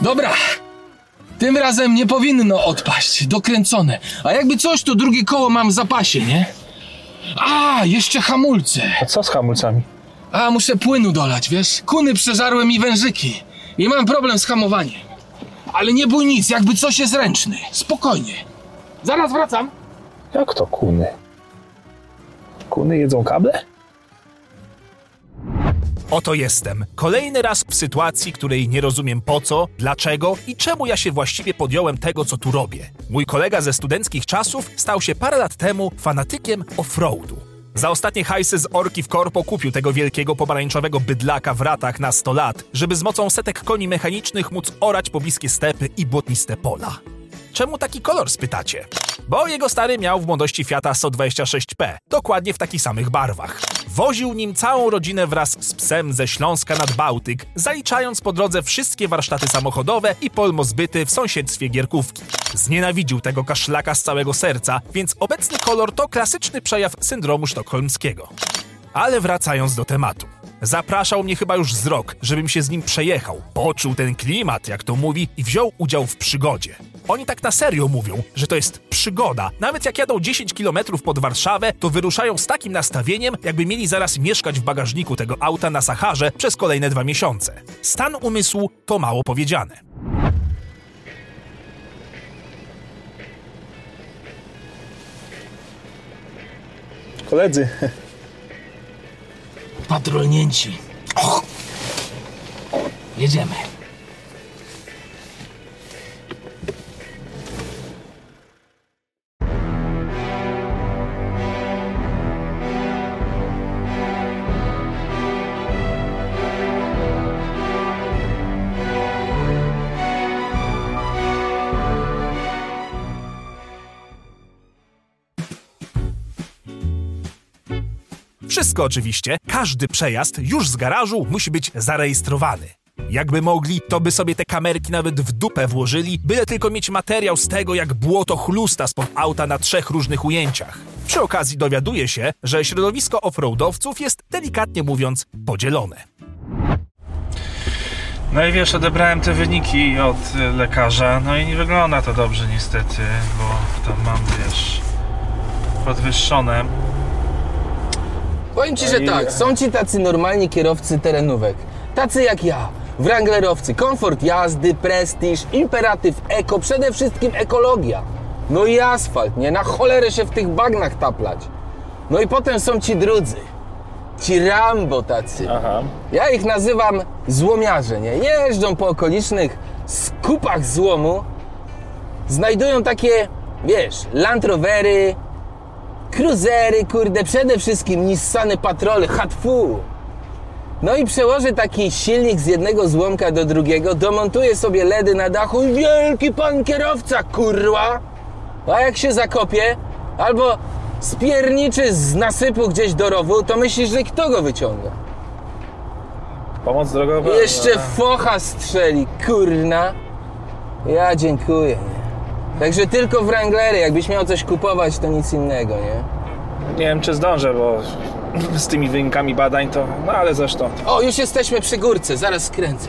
Dobra. Tym razem nie powinno odpaść. Dokręcone. A jakby coś, to drugie koło mam w zapasie, nie? A, jeszcze hamulce. A co z hamulcami? A, muszę płynu dolać, wiesz? Kuny przeżarły mi wężyki. I mam problem z hamowaniem. Ale nie bój nic, jakby coś jest ręczny. Spokojnie. Zaraz wracam. Jak to kuny? Kuny jedzą kable? Oto jestem. Kolejny raz w sytuacji, której nie rozumiem po co, dlaczego i czemu ja się właściwie podjąłem tego, co tu robię. Mój kolega ze studenckich czasów stał się parę lat temu fanatykiem offroadu. Za ostatnie hajsy z Orki w Korpo kupił tego wielkiego pomarańczowego bydlaka w ratach na 100 lat, żeby z mocą setek koni mechanicznych móc orać pobliskie stepy i błotniste pola. Czemu taki kolor spytacie? Bo jego stary miał w młodości Fiata 126P, dokładnie w takich samych barwach. Woził nim całą rodzinę wraz z psem ze Śląska nad Bałtyk, zaliczając po drodze wszystkie warsztaty samochodowe i polmozbyty w sąsiedztwie Gierkówki. Znienawidził tego kaszlaka z całego serca, więc obecny kolor to klasyczny przejaw syndromu sztokholmskiego. Ale wracając do tematu. Zapraszał mnie chyba już z rok, żebym się z nim przejechał, poczuł ten klimat, jak to mówi, i wziął udział w przygodzie. Oni tak na serio mówią, że to jest przygoda. Nawet jak jadą 10 km pod Warszawę, to wyruszają z takim nastawieniem, jakby mieli zaraz mieszkać w bagażniku tego auta na Saharze przez kolejne dwa miesiące. Stan umysłu to mało powiedziane. Koledzy, Patrolnięci. Och. Jedziemy. Wszystko oczywiście, każdy przejazd już z garażu musi być zarejestrowany. Jakby mogli, to by sobie te kamerki nawet w dupę włożyli, byle tylko mieć materiał z tego, jak błoto chlusta spod auta na trzech różnych ujęciach. Przy okazji dowiaduje się, że środowisko offroadowców jest delikatnie mówiąc podzielone. no i wiesz, odebrałem te wyniki od y, lekarza, no i nie wygląda to dobrze niestety, bo tam mam, wiesz, podwyższone. Powiem ci, że tak, są ci tacy normalni kierowcy terenówek. Tacy jak ja, wranglerowcy, komfort jazdy, prestiż, imperatyw eko, przede wszystkim ekologia. No i asfalt, nie? Na cholerę się w tych bagnach taplać. No i potem są ci drudzy. Ci Rambo tacy. Aha. Ja ich nazywam złomiarze, nie? Jeżdżą po okolicznych skupach złomu, znajdują takie, wiesz, Land Rovery, cruisery, kurde, przede wszystkim Nissany Patrole, Hatfu. No i przełoży taki silnik z jednego złomka do drugiego, domontuje sobie LEDy na dachu i wielki pan kierowca, kurwa! A jak się zakopie, albo spierniczy z nasypu gdzieś do rowu, to myślisz, że kto go wyciąga? Pomoc drogowa. Jeszcze focha strzeli, kurna. Ja dziękuję? Także tylko Wranglery, jakbyś miał coś kupować, to nic innego, nie? Nie wiem, czy zdążę, bo z tymi wynikami badań to... No ale zresztą... O, już jesteśmy przy górce, zaraz skręcę.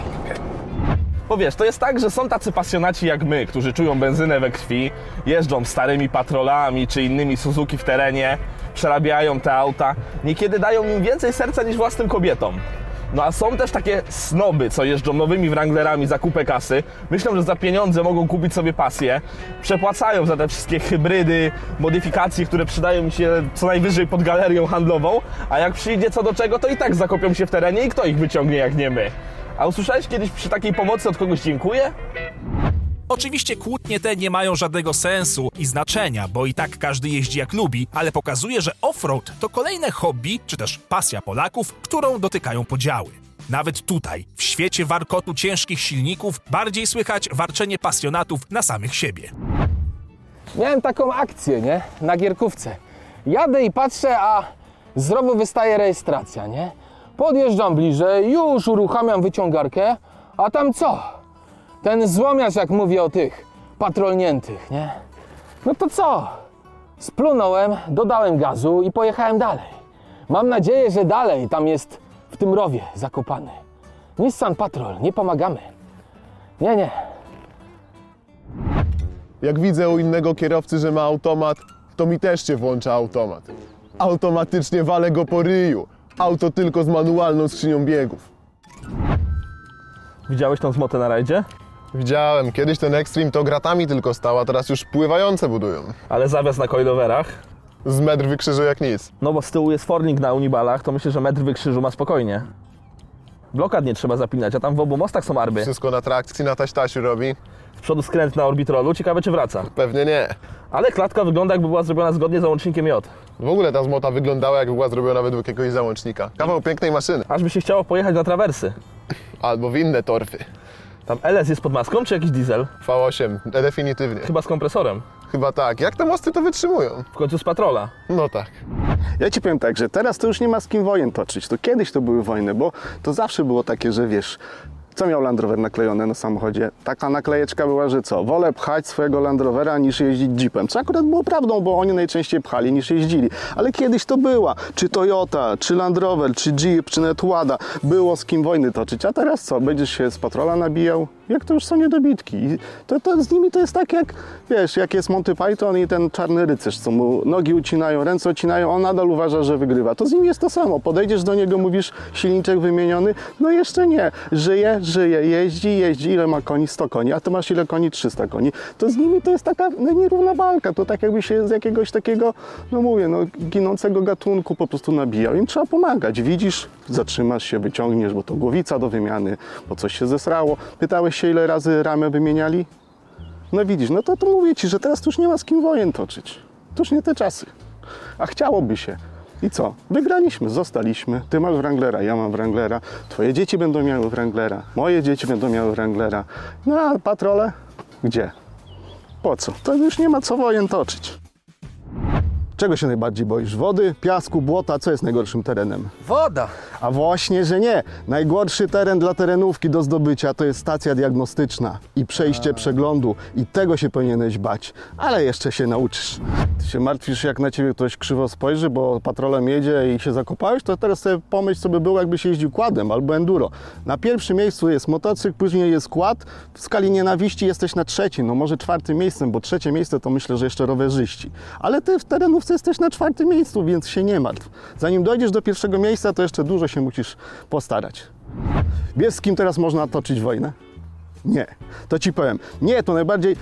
Bo wiesz, to jest tak, że są tacy pasjonaci jak my, którzy czują benzynę we krwi, jeżdżą starymi patrolami czy innymi Suzuki w terenie, przerabiają te auta, niekiedy dają im więcej serca niż własnym kobietom. No a są też takie snoby, co jeżdżą nowymi Wranglerami za kupę kasy, myślą, że za pieniądze mogą kupić sobie pasję, przepłacają za te wszystkie hybrydy, modyfikacje, które przydają mi się co najwyżej pod galerią handlową, a jak przyjdzie co do czego, to i tak zakopią się w terenie i kto ich wyciągnie jak nie my. A usłyszałeś kiedyś przy takiej pomocy od kogoś dziękuję? Oczywiście kłótnie te nie mają żadnego sensu i znaczenia, bo i tak każdy jeździ jak lubi, ale pokazuje, że offroad to kolejne hobby, czy też pasja Polaków, którą dotykają podziały. Nawet tutaj, w świecie warkotu ciężkich silników, bardziej słychać warczenie pasjonatów na samych siebie. Miałem taką akcję, nie? Na gierkówce. Jadę i patrzę, a z rowu wystaje rejestracja, nie? Podjeżdżam bliżej, już uruchamiam wyciągarkę, a tam co? Ten złomiarz, jak mówię o tych patrolniętych, nie? No to co? Splunąłem, dodałem gazu i pojechałem dalej. Mam nadzieję, że dalej tam jest w tym rowie zakopany. Nissan Patrol, nie pomagamy. Nie, nie. Jak widzę u innego kierowcy, że ma automat, to mi też się włącza automat. Automatycznie walę go po ryju. Auto tylko z manualną skrzynią biegów. Widziałeś tą zmotę na rajdzie? Widziałem, kiedyś ten Extreme to gratami tylko stał, a teraz już pływające budują. Ale zawias na coiloverach. Z metr wykrzyżu jak nic. No bo z tyłu jest fornik na unibalach, to myślę, że metr wykrzyżu ma spokojnie. Blokad nie trzeba zapinać, a tam w obu mostach są arby. Wszystko na trakcji na taś-tasiu robi? Z przodu skręt na orbitrolu, ciekawe czy wraca. Pewnie nie. Ale klatka wygląda jakby była zrobiona zgodnie z załącznikiem J. W ogóle ta zmota wyglądała jakby była zrobiona według jakiegoś załącznika. Kawał pięknej maszyny. Aż by się chciało pojechać na trawersy. Albo w inne torfy. Tam LS jest pod maską, czy jakiś diesel? V8, definitywnie. Chyba z kompresorem. Chyba tak. Jak te mosty to wytrzymują? W końcu z patrola. No tak. Ja ci powiem tak, że teraz to już nie ma z kim wojen toczyć. To kiedyś to były wojny, bo to zawsze było takie, że wiesz, co miał Land Rover naklejone na samochodzie? Taka naklejeczka była, że co? Wolę pchać swojego Land Rovera niż jeździć Jeepem. Co akurat było prawdą, bo oni najczęściej pchali niż jeździli. Ale kiedyś to była. Czy Toyota, czy Land Rover, czy Jeep, czy nawet Łada. Było z kim wojny toczyć. A teraz co? Będziesz się z patrola nabijał? Jak to już są niedobitki. I to, to z nimi to jest tak jak, wiesz, jak jest Monty Python i ten czarny rycerz, co mu nogi ucinają, ręce ucinają, on nadal uważa, że wygrywa. To z nim jest to samo. Podejdziesz do niego, mówisz silniczek wymieniony, no jeszcze nie. Żyje, żyje, jeździ, jeździ. Ile ma koni? 100 koni. A ty masz ile koni? 300 koni. To z nimi to jest taka no, nierówna walka. To tak jakby się z jakiegoś takiego, no mówię, no ginącego gatunku po prostu nabijał. Im trzeba pomagać. Widzisz, zatrzymasz się, wyciągniesz, bo to głowica do wymiany, bo coś się zesrało. Pytałeś się, ile razy ramę wymieniali? No widzisz, no to, to mówię ci, że teraz to już nie ma z kim wojen toczyć. To już nie te czasy. A chciałoby się. I co? Wygraliśmy, zostaliśmy. Ty masz Wranglera, ja mam Wranglera. Twoje dzieci będą miały Wranglera. Moje dzieci będą miały Wranglera. No a patrole? Gdzie? Po co? To już nie ma co wojen toczyć. Czego się najbardziej boisz? Wody, piasku, błota? Co jest najgorszym terenem? Woda. A właśnie, że nie. Najgorszy teren dla terenówki do zdobycia to jest stacja diagnostyczna i przejście przeglądu i tego się powinieneś bać, ale jeszcze się nauczysz. Ty się martwisz, jak na ciebie ktoś krzywo spojrzy, bo patrolem jedzie i się zakopałeś, to teraz sobie pomyśl, co by było, jakbyś jeździł quadem albo enduro. Na pierwszym miejscu jest motocykl, później jest quad. W skali nienawiści jesteś na trzecim, no może czwartym miejscem, bo trzecie miejsce to myślę, że jeszcze rowerzyści. Ale ty w terenówce jesteś na czwartym miejscu, więc się nie martw. Zanim dojdziesz do pierwszego miejsca, to jeszcze dużo się musisz postarać. Wiesz, z kim teraz można toczyć wojnę? Nie. To ci powiem. Nie, to najbardziej...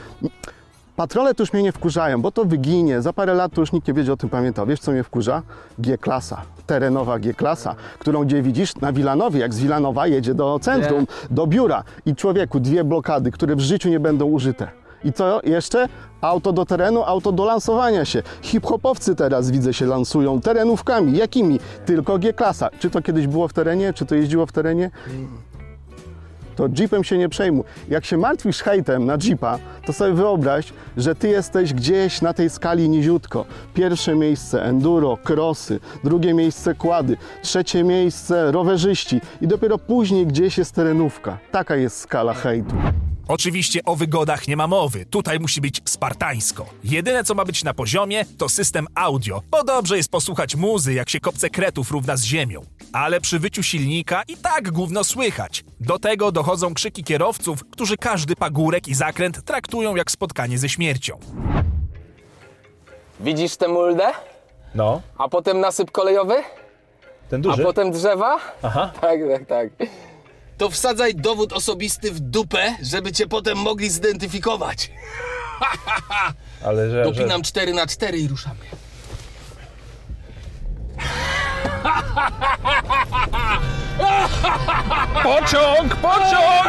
Patrole to już mnie nie wkurzają, bo to wyginie. Za parę lat to już nikt nie będzie o tym pamiętał. Wiesz, co mnie wkurza? G-klasa. Terenowa G-klasa, którą gdzie widzisz na Wilanowie, jak z Wilanowa jedzie do centrum, do biura. I człowieku, dwie blokady, które w życiu nie będą użyte. I co jeszcze? Auto do terenu, auto do lansowania się. Hip-hopowcy teraz widzę się lansują terenówkami. Jakimi? Tylko G-klasa. Czy to kiedyś było w terenie? Czy to jeździło w terenie? to Jeepem się nie przejmuj. Jak się martwisz hejtem na Jeepa, to sobie wyobraź, że ty jesteś gdzieś na tej skali niziutko. Pierwsze miejsce enduro, crossy, drugie miejsce kłady, trzecie miejsce rowerzyści i dopiero później gdzieś jest terenówka. Taka jest skala hejtu. Oczywiście o wygodach nie ma mowy, tutaj musi być spartańsko. Jedyne co ma być na poziomie to system audio, bo dobrze jest posłuchać muzy, jak się kopce kretów równa z ziemią. Ale przy wyciu silnika i tak gówno słychać. Do tego dochodzą krzyki kierowców, którzy każdy pagórek i zakręt traktują jak spotkanie ze śmiercią. Widzisz tę muldę? No, A potem nasyp kolejowy? ten A duży. potem drzewa? Aha. Tak, tak, tak. To wsadzaj dowód osobisty w dupę, żeby cię potem mogli zidentyfikować. Ale że, że... Dopinam 4 na 4 i ruszamy. Pociąg! Pociąg!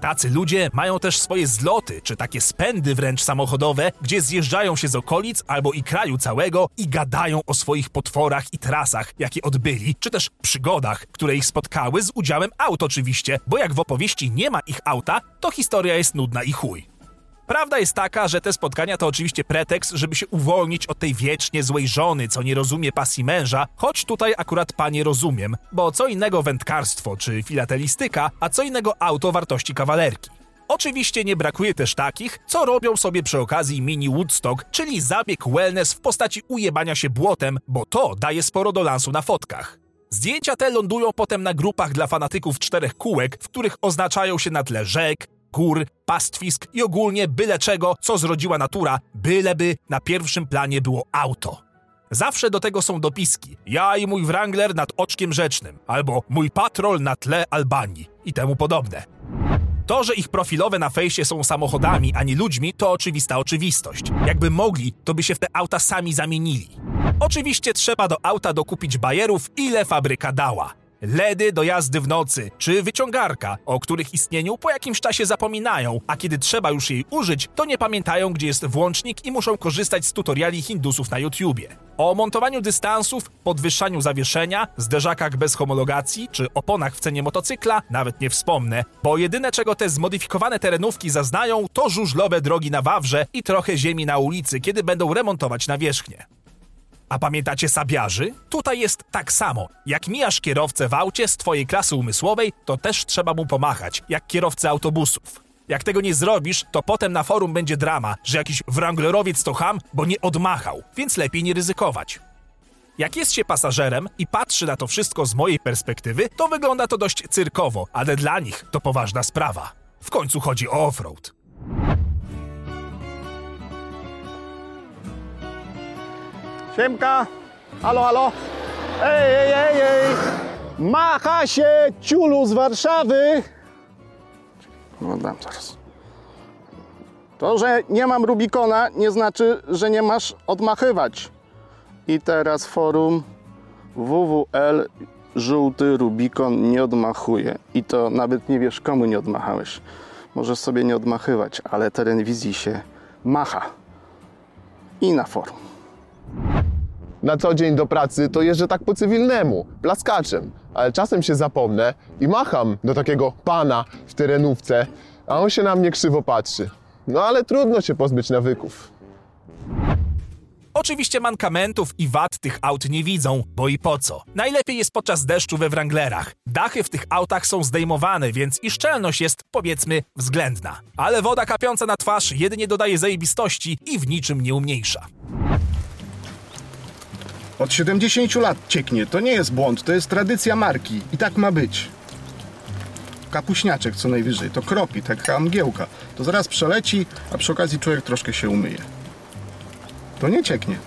Tacy ludzie mają też swoje zloty, czy takie spędy wręcz samochodowe, gdzie zjeżdżają się z okolic albo i kraju całego i gadają o swoich potworach i trasach, jakie odbyli, czy też przygodach, które ich spotkały z udziałem aut oczywiście, bo jak w opowieści nie ma ich auta, to historia jest nudna i chuj. Prawda jest taka, że te spotkania to oczywiście pretekst, żeby się uwolnić od tej wiecznie złej żony, co nie rozumie pasji męża, choć tutaj akurat panie rozumiem, bo co innego wędkarstwo czy filatelistyka, a co innego auto wartości kawalerki. Oczywiście nie brakuje też takich, co robią sobie przy okazji mini Woodstock, czyli zabieg wellness w postaci ujebania się błotem, bo to daje sporo do lansu na fotkach. Zdjęcia te lądują potem na grupach dla fanatyków czterech kółek, w których oznaczają się na tle rzek, gór, pastwisk i ogólnie byle czego, co zrodziła natura, byleby na pierwszym planie było auto. Zawsze do tego są dopiski. Ja i mój Wrangler nad oczkiem rzecznym, albo mój patrol na tle Albanii i temu podobne. To, że ich profilowe na fejsie są samochodami, a nie ludźmi, to oczywista oczywistość. Jakby mogli, to by się w te auta sami zamienili. Oczywiście trzeba do auta dokupić bajerów, ile fabryka dała. LEDy do jazdy w nocy, czy wyciągarka, o których istnieniu po jakimś czasie zapominają, a kiedy trzeba już jej użyć, to nie pamiętają, gdzie jest włącznik i muszą korzystać z tutoriali Hindusów na YouTubie. O montowaniu dystansów, podwyższaniu zawieszenia, zderzakach bez homologacji, czy oponach w cenie motocykla nawet nie wspomnę, bo jedyne czego te zmodyfikowane terenówki zaznają, to żużlowe drogi na Wawrze i trochę ziemi na ulicy, kiedy będą remontować nawierzchnię. A pamiętacie sabiarzy? Tutaj jest tak samo. Jak mijasz kierowcę w aucie z twojej klasy umysłowej, to też trzeba mu pomachać, jak kierowcy autobusów. Jak tego nie zrobisz, to potem na forum będzie drama, że jakiś wranglerowiec to ham, bo nie odmachał, więc lepiej nie ryzykować. Jak jest się pasażerem i patrzy na to wszystko z mojej perspektywy, to wygląda to dość cyrkowo, ale dla nich to poważna sprawa. W końcu chodzi o offroad. Siemka! Halo, halo! Ej, ej, ej, ej! Macha się ciulu z Warszawy! No dam zaraz. To, że nie mam Rubikona, nie znaczy, że nie masz odmachywać. I teraz forum WWL żółty Rubikon nie odmachuje. I to nawet nie wiesz, komu nie odmachałeś. Możesz sobie nie odmachywać, ale teren wizji się macha. I na forum. Na co dzień do pracy to jeżdżę tak po cywilnemu, plaskaczem, ale czasem się zapomnę i macham do takiego pana w terenówce, a on się na mnie krzywo patrzy. No ale trudno się pozbyć nawyków. Oczywiście mankamentów i wad tych aut nie widzą, bo i po co. Najlepiej jest podczas deszczu we Wranglerach. Dachy w tych autach są zdejmowane, więc i szczelność jest, powiedzmy, względna. Ale woda kapiąca na twarz jedynie dodaje zajebistości i w niczym nie umniejsza. Od 70 lat cieknie. To nie jest błąd, to jest tradycja marki. I tak ma być. Kapuśniaczek co najwyżej. To kropi, taka mgiełka. To zaraz przeleci, a przy okazji człowiek troszkę się umyje. To nie cieknie.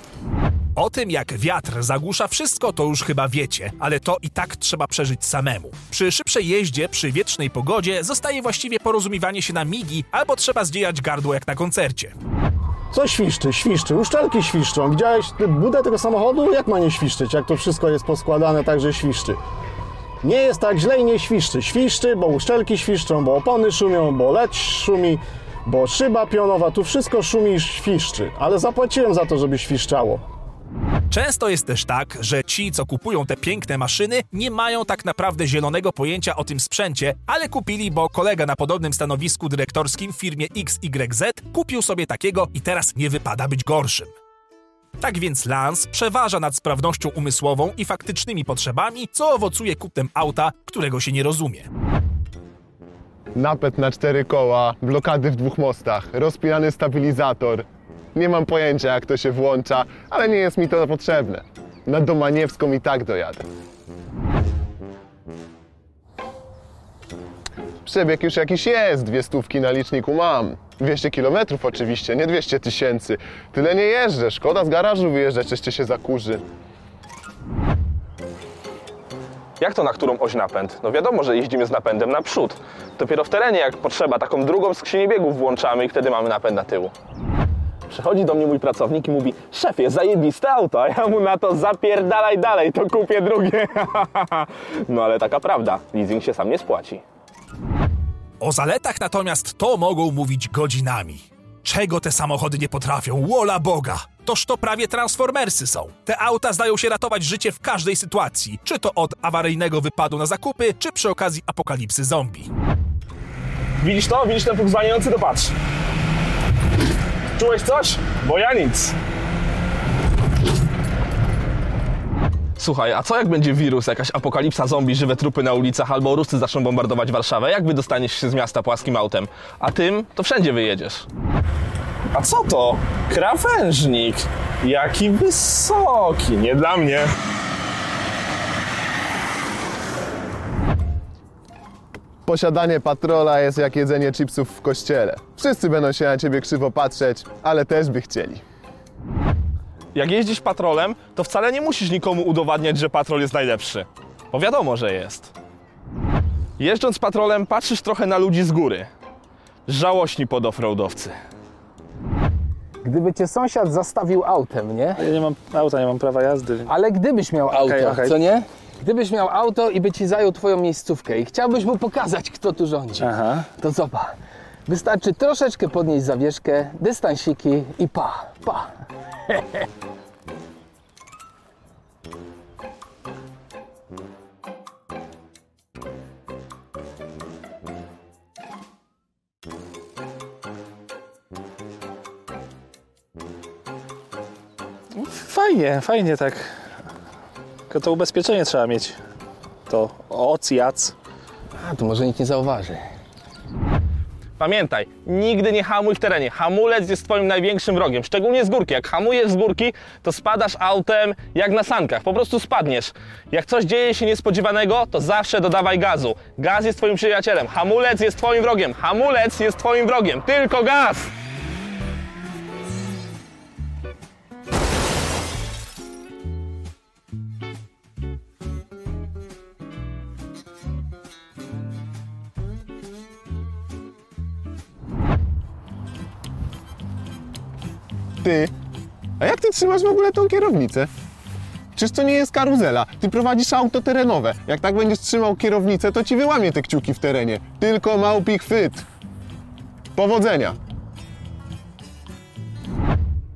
O tym, jak wiatr zagłusza wszystko, to już chyba wiecie, ale to i tak trzeba przeżyć samemu. Przy szybszej jeździe, przy wiecznej pogodzie, zostaje właściwie porozumiewanie się na migi, albo trzeba zdziejać gardło jak na koncercie. Co świszczy? Świszczy. Uszczelki świszczą. Widziałeś budę tego samochodu? Jak ma nie świszczyć? Jak to wszystko jest poskładane tak, że świszczy? Nie jest tak źle i nie świszczy. Świszczy, bo uszczelki świszczą, bo opony szumią, bo leć szumi, bo szyba pionowa. Tu wszystko szumi i świszczy. Ale zapłaciłem za to, żeby świszczało. Często jest też tak, że ci, co kupują te piękne maszyny, nie mają tak naprawdę zielonego pojęcia o tym sprzęcie, ale kupili, bo kolega na podobnym stanowisku dyrektorskim w firmie XYZ kupił sobie takiego i teraz nie wypada być gorszym. Tak więc Lance przeważa nad sprawnością umysłową i faktycznymi potrzebami, co owocuje kupnem auta, którego się nie rozumie. Napęd na cztery koła, blokady w dwóch mostach, rozpinany stabilizator. Nie mam pojęcia jak to się włącza, ale nie jest mi to potrzebne. Na Domaniewską i tak dojadę. Przebieg już jakiś jest, dwie stówki na liczniku mam. 200 kilometrów oczywiście, nie 200 tysięcy. Tyle nie jeżdżę, szkoda z garażu wyjeżdżać, jeszcze się zakurzy. Jak to na którą oś napęd? No wiadomo, że jeździmy z napędem naprzód. Dopiero w terenie, jak potrzeba, taką drugą skrzynię biegów włączamy i wtedy mamy napęd na tyłu. Przychodzi do mnie mój pracownik i mówi Szefie, zajebiste auto, a ja mu na to zapierdalaj dalej, to kupię drugie. no ale taka prawda, leasing się sam nie spłaci. O zaletach natomiast to mogą mówić godzinami. Czego te samochody nie potrafią, wola Boga! Toż to prawie transformersy są. Te auta zdają się ratować życie w każdej sytuacji, czy to od awaryjnego wypadu na zakupy, czy przy okazji apokalipsy zombie. Widzisz to? Widzisz ten punkt zwalniający? To patrz. Czułeś coś? Bo ja nic. Słuchaj, a co jak będzie wirus, jakaś apokalipsa zombie, żywe trupy na ulicach albo Ruscy zaczną bombardować Warszawę? Jak wydostaniesz się z miasta płaskim autem? A tym to wszędzie wyjedziesz. A co to? Krawężnik. Jaki wysoki. Nie dla mnie. Posiadanie patrola jest jak jedzenie chipsów w kościele. Wszyscy będą się na ciebie krzywo patrzeć, ale też by chcieli. Jak jeździsz patrolem, to wcale nie musisz nikomu udowadniać, że patrol jest najlepszy. Bo wiadomo, że jest. Jeżdżąc patrolem, patrzysz trochę na ludzi z góry. Żałośni podoffroadowcy. Gdyby cię sąsiad zastawił autem, nie? Ja nie mam auta, nie mam prawa jazdy. Ale gdybyś miał auto, okej. co nie? Gdybyś miał auto i by ci zajął twoją miejscówkę i chciałbyś mu pokazać, kto tu rządzi, Aha. to zobacz. Wystarczy troszeczkę podnieść zawieszkę, dystansiki i pa, pa. Fajnie, fajnie tak. Tylko to ubezpieczenie trzeba mieć. To oc, jac. A, to może nikt nie zauważy. Pamiętaj, nigdy nie hamuj w terenie. Hamulec jest twoim największym wrogiem, szczególnie z górki. Jak hamujesz z górki, to spadasz autem jak na sankach. Po prostu spadniesz. Jak coś dzieje się niespodziewanego, to zawsze dodawaj gazu. Gaz jest twoim przyjacielem. Hamulec jest twoim wrogiem. Hamulec jest twoim wrogiem. Tylko gaz! Ty, a jak ty trzymasz w ogóle tą kierownicę? Przecież to nie jest karuzela. Ty prowadzisz auto terenowe. Jak tak będziesz trzymał kierownicę, to ci wyłamie te kciuki w terenie. Tylko małpi chwyt. Powodzenia.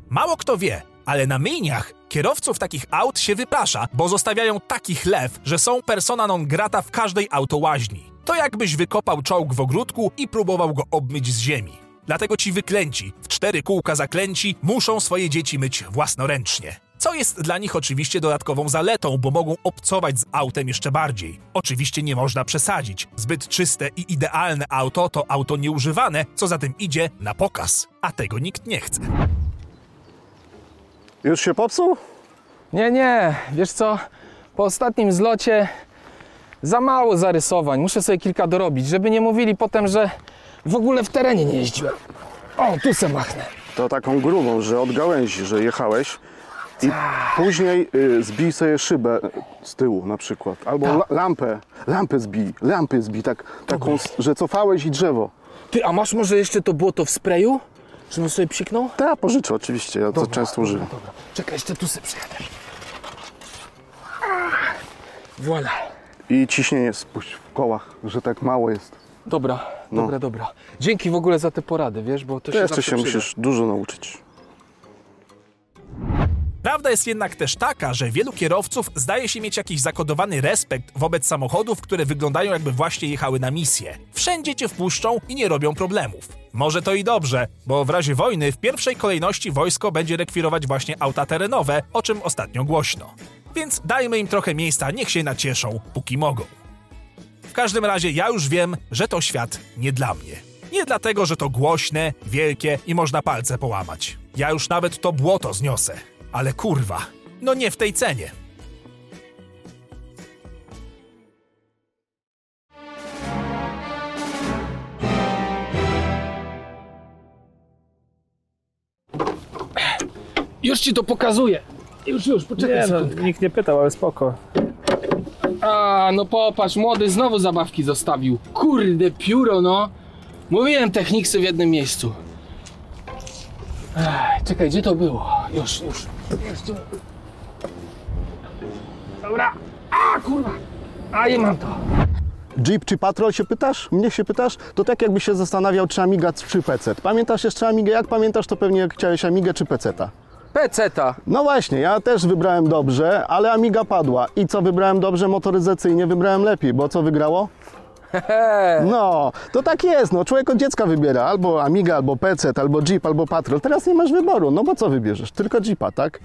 Mało kto wie, ale na myjniach kierowców takich aut się wyprasza, bo zostawiają taki chlew, że są persona non grata w każdej autołaźni. To jakbyś wykopał czołg w ogródku i próbował go obmyć z ziemi. Dlatego ci wyklęci, w cztery kółka zaklęci, muszą swoje dzieci myć własnoręcznie. Co jest dla nich oczywiście dodatkową zaletą, bo mogą obcować z autem jeszcze bardziej. Oczywiście nie można przesadzić. Zbyt czyste i idealne auto to auto nieużywane, co za tym idzie na pokaz. A tego nikt nie chce. Już się popsuł? Nie, nie, wiesz co? Po ostatnim zlocie za mało zarysowań. Muszę sobie kilka dorobić, żeby nie mówili potem, że w ogóle w terenie nie jeździłem. O, tu se machnę. To taką grubą, że od gałęzi, że jechałeś i później y, zbij sobie szybę z tyłu na przykład. Albo la, lampę, lampę zbij, lampy zbij, tak, taką, s- że cofałeś i drzewo. Ty, a masz może jeszcze to błoto w sprayu? Żebym sobie psiknął? Ta, pożyczę oczywiście, ja to często używam. Dobra, czekaj, jeszcze tu sobie przyjadę. Ah, Voilà. I ciśnienie spuść w kołach, że tak mało jest. Dobra, dobra, dobra. Dzięki w ogóle za te porady, wiesz, bo to To się jeszcze się przyda. musisz dużo nauczyć. Prawda jest jednak też taka, że wielu kierowców zdaje się mieć jakiś zakodowany respekt wobec samochodów, które wyglądają jakby właśnie jechały na misję. Wszędzie cię wpuszczą i nie robią problemów. Może to i dobrze, bo w razie wojny w pierwszej kolejności wojsko będzie rekwirować właśnie auta terenowe, o czym ostatnio głośno. Więc dajmy im trochę miejsca, niech się nacieszą, póki mogą. W każdym razie ja już wiem, że to świat nie dla mnie. Nie dlatego, że to głośne, wielkie i można palce połamać. Ja już nawet to błoto zniosę. Ale kurwa, no nie w tej cenie. Już ci to pokazuję. Już, już, poczekaj Nie no, nikt nie pytał, ale spoko. A, no popatrz, młody znowu zabawki zostawił. Kurde, pióro, no. Mówiłem techniksy w jednym miejscu. Ech, czekaj, gdzie to było? Już, już. Jeszcze. Dobra. A, kurwa. A, nie mam to. Jeep czy Patrol się pytasz? Mnie się pytasz? To tak jakby się zastanawiał, czy Amiga czy PC. Pamiętasz jeszcze Amigę? Jak pamiętasz, to pewnie chciałeś Amigę czy PC-ta. Peceta. No właśnie, ja też wybrałem dobrze, ale Amiga padła. I co wybrałem dobrze motoryzacyjnie, wybrałem lepiej, bo co wygrało? No, to tak jest, no człowiek od dziecka wybiera albo Amiga, albo PC, albo Jeep, albo Patrol. Teraz nie masz wyboru, no bo co wybierzesz? Tylko Jeepa, tak?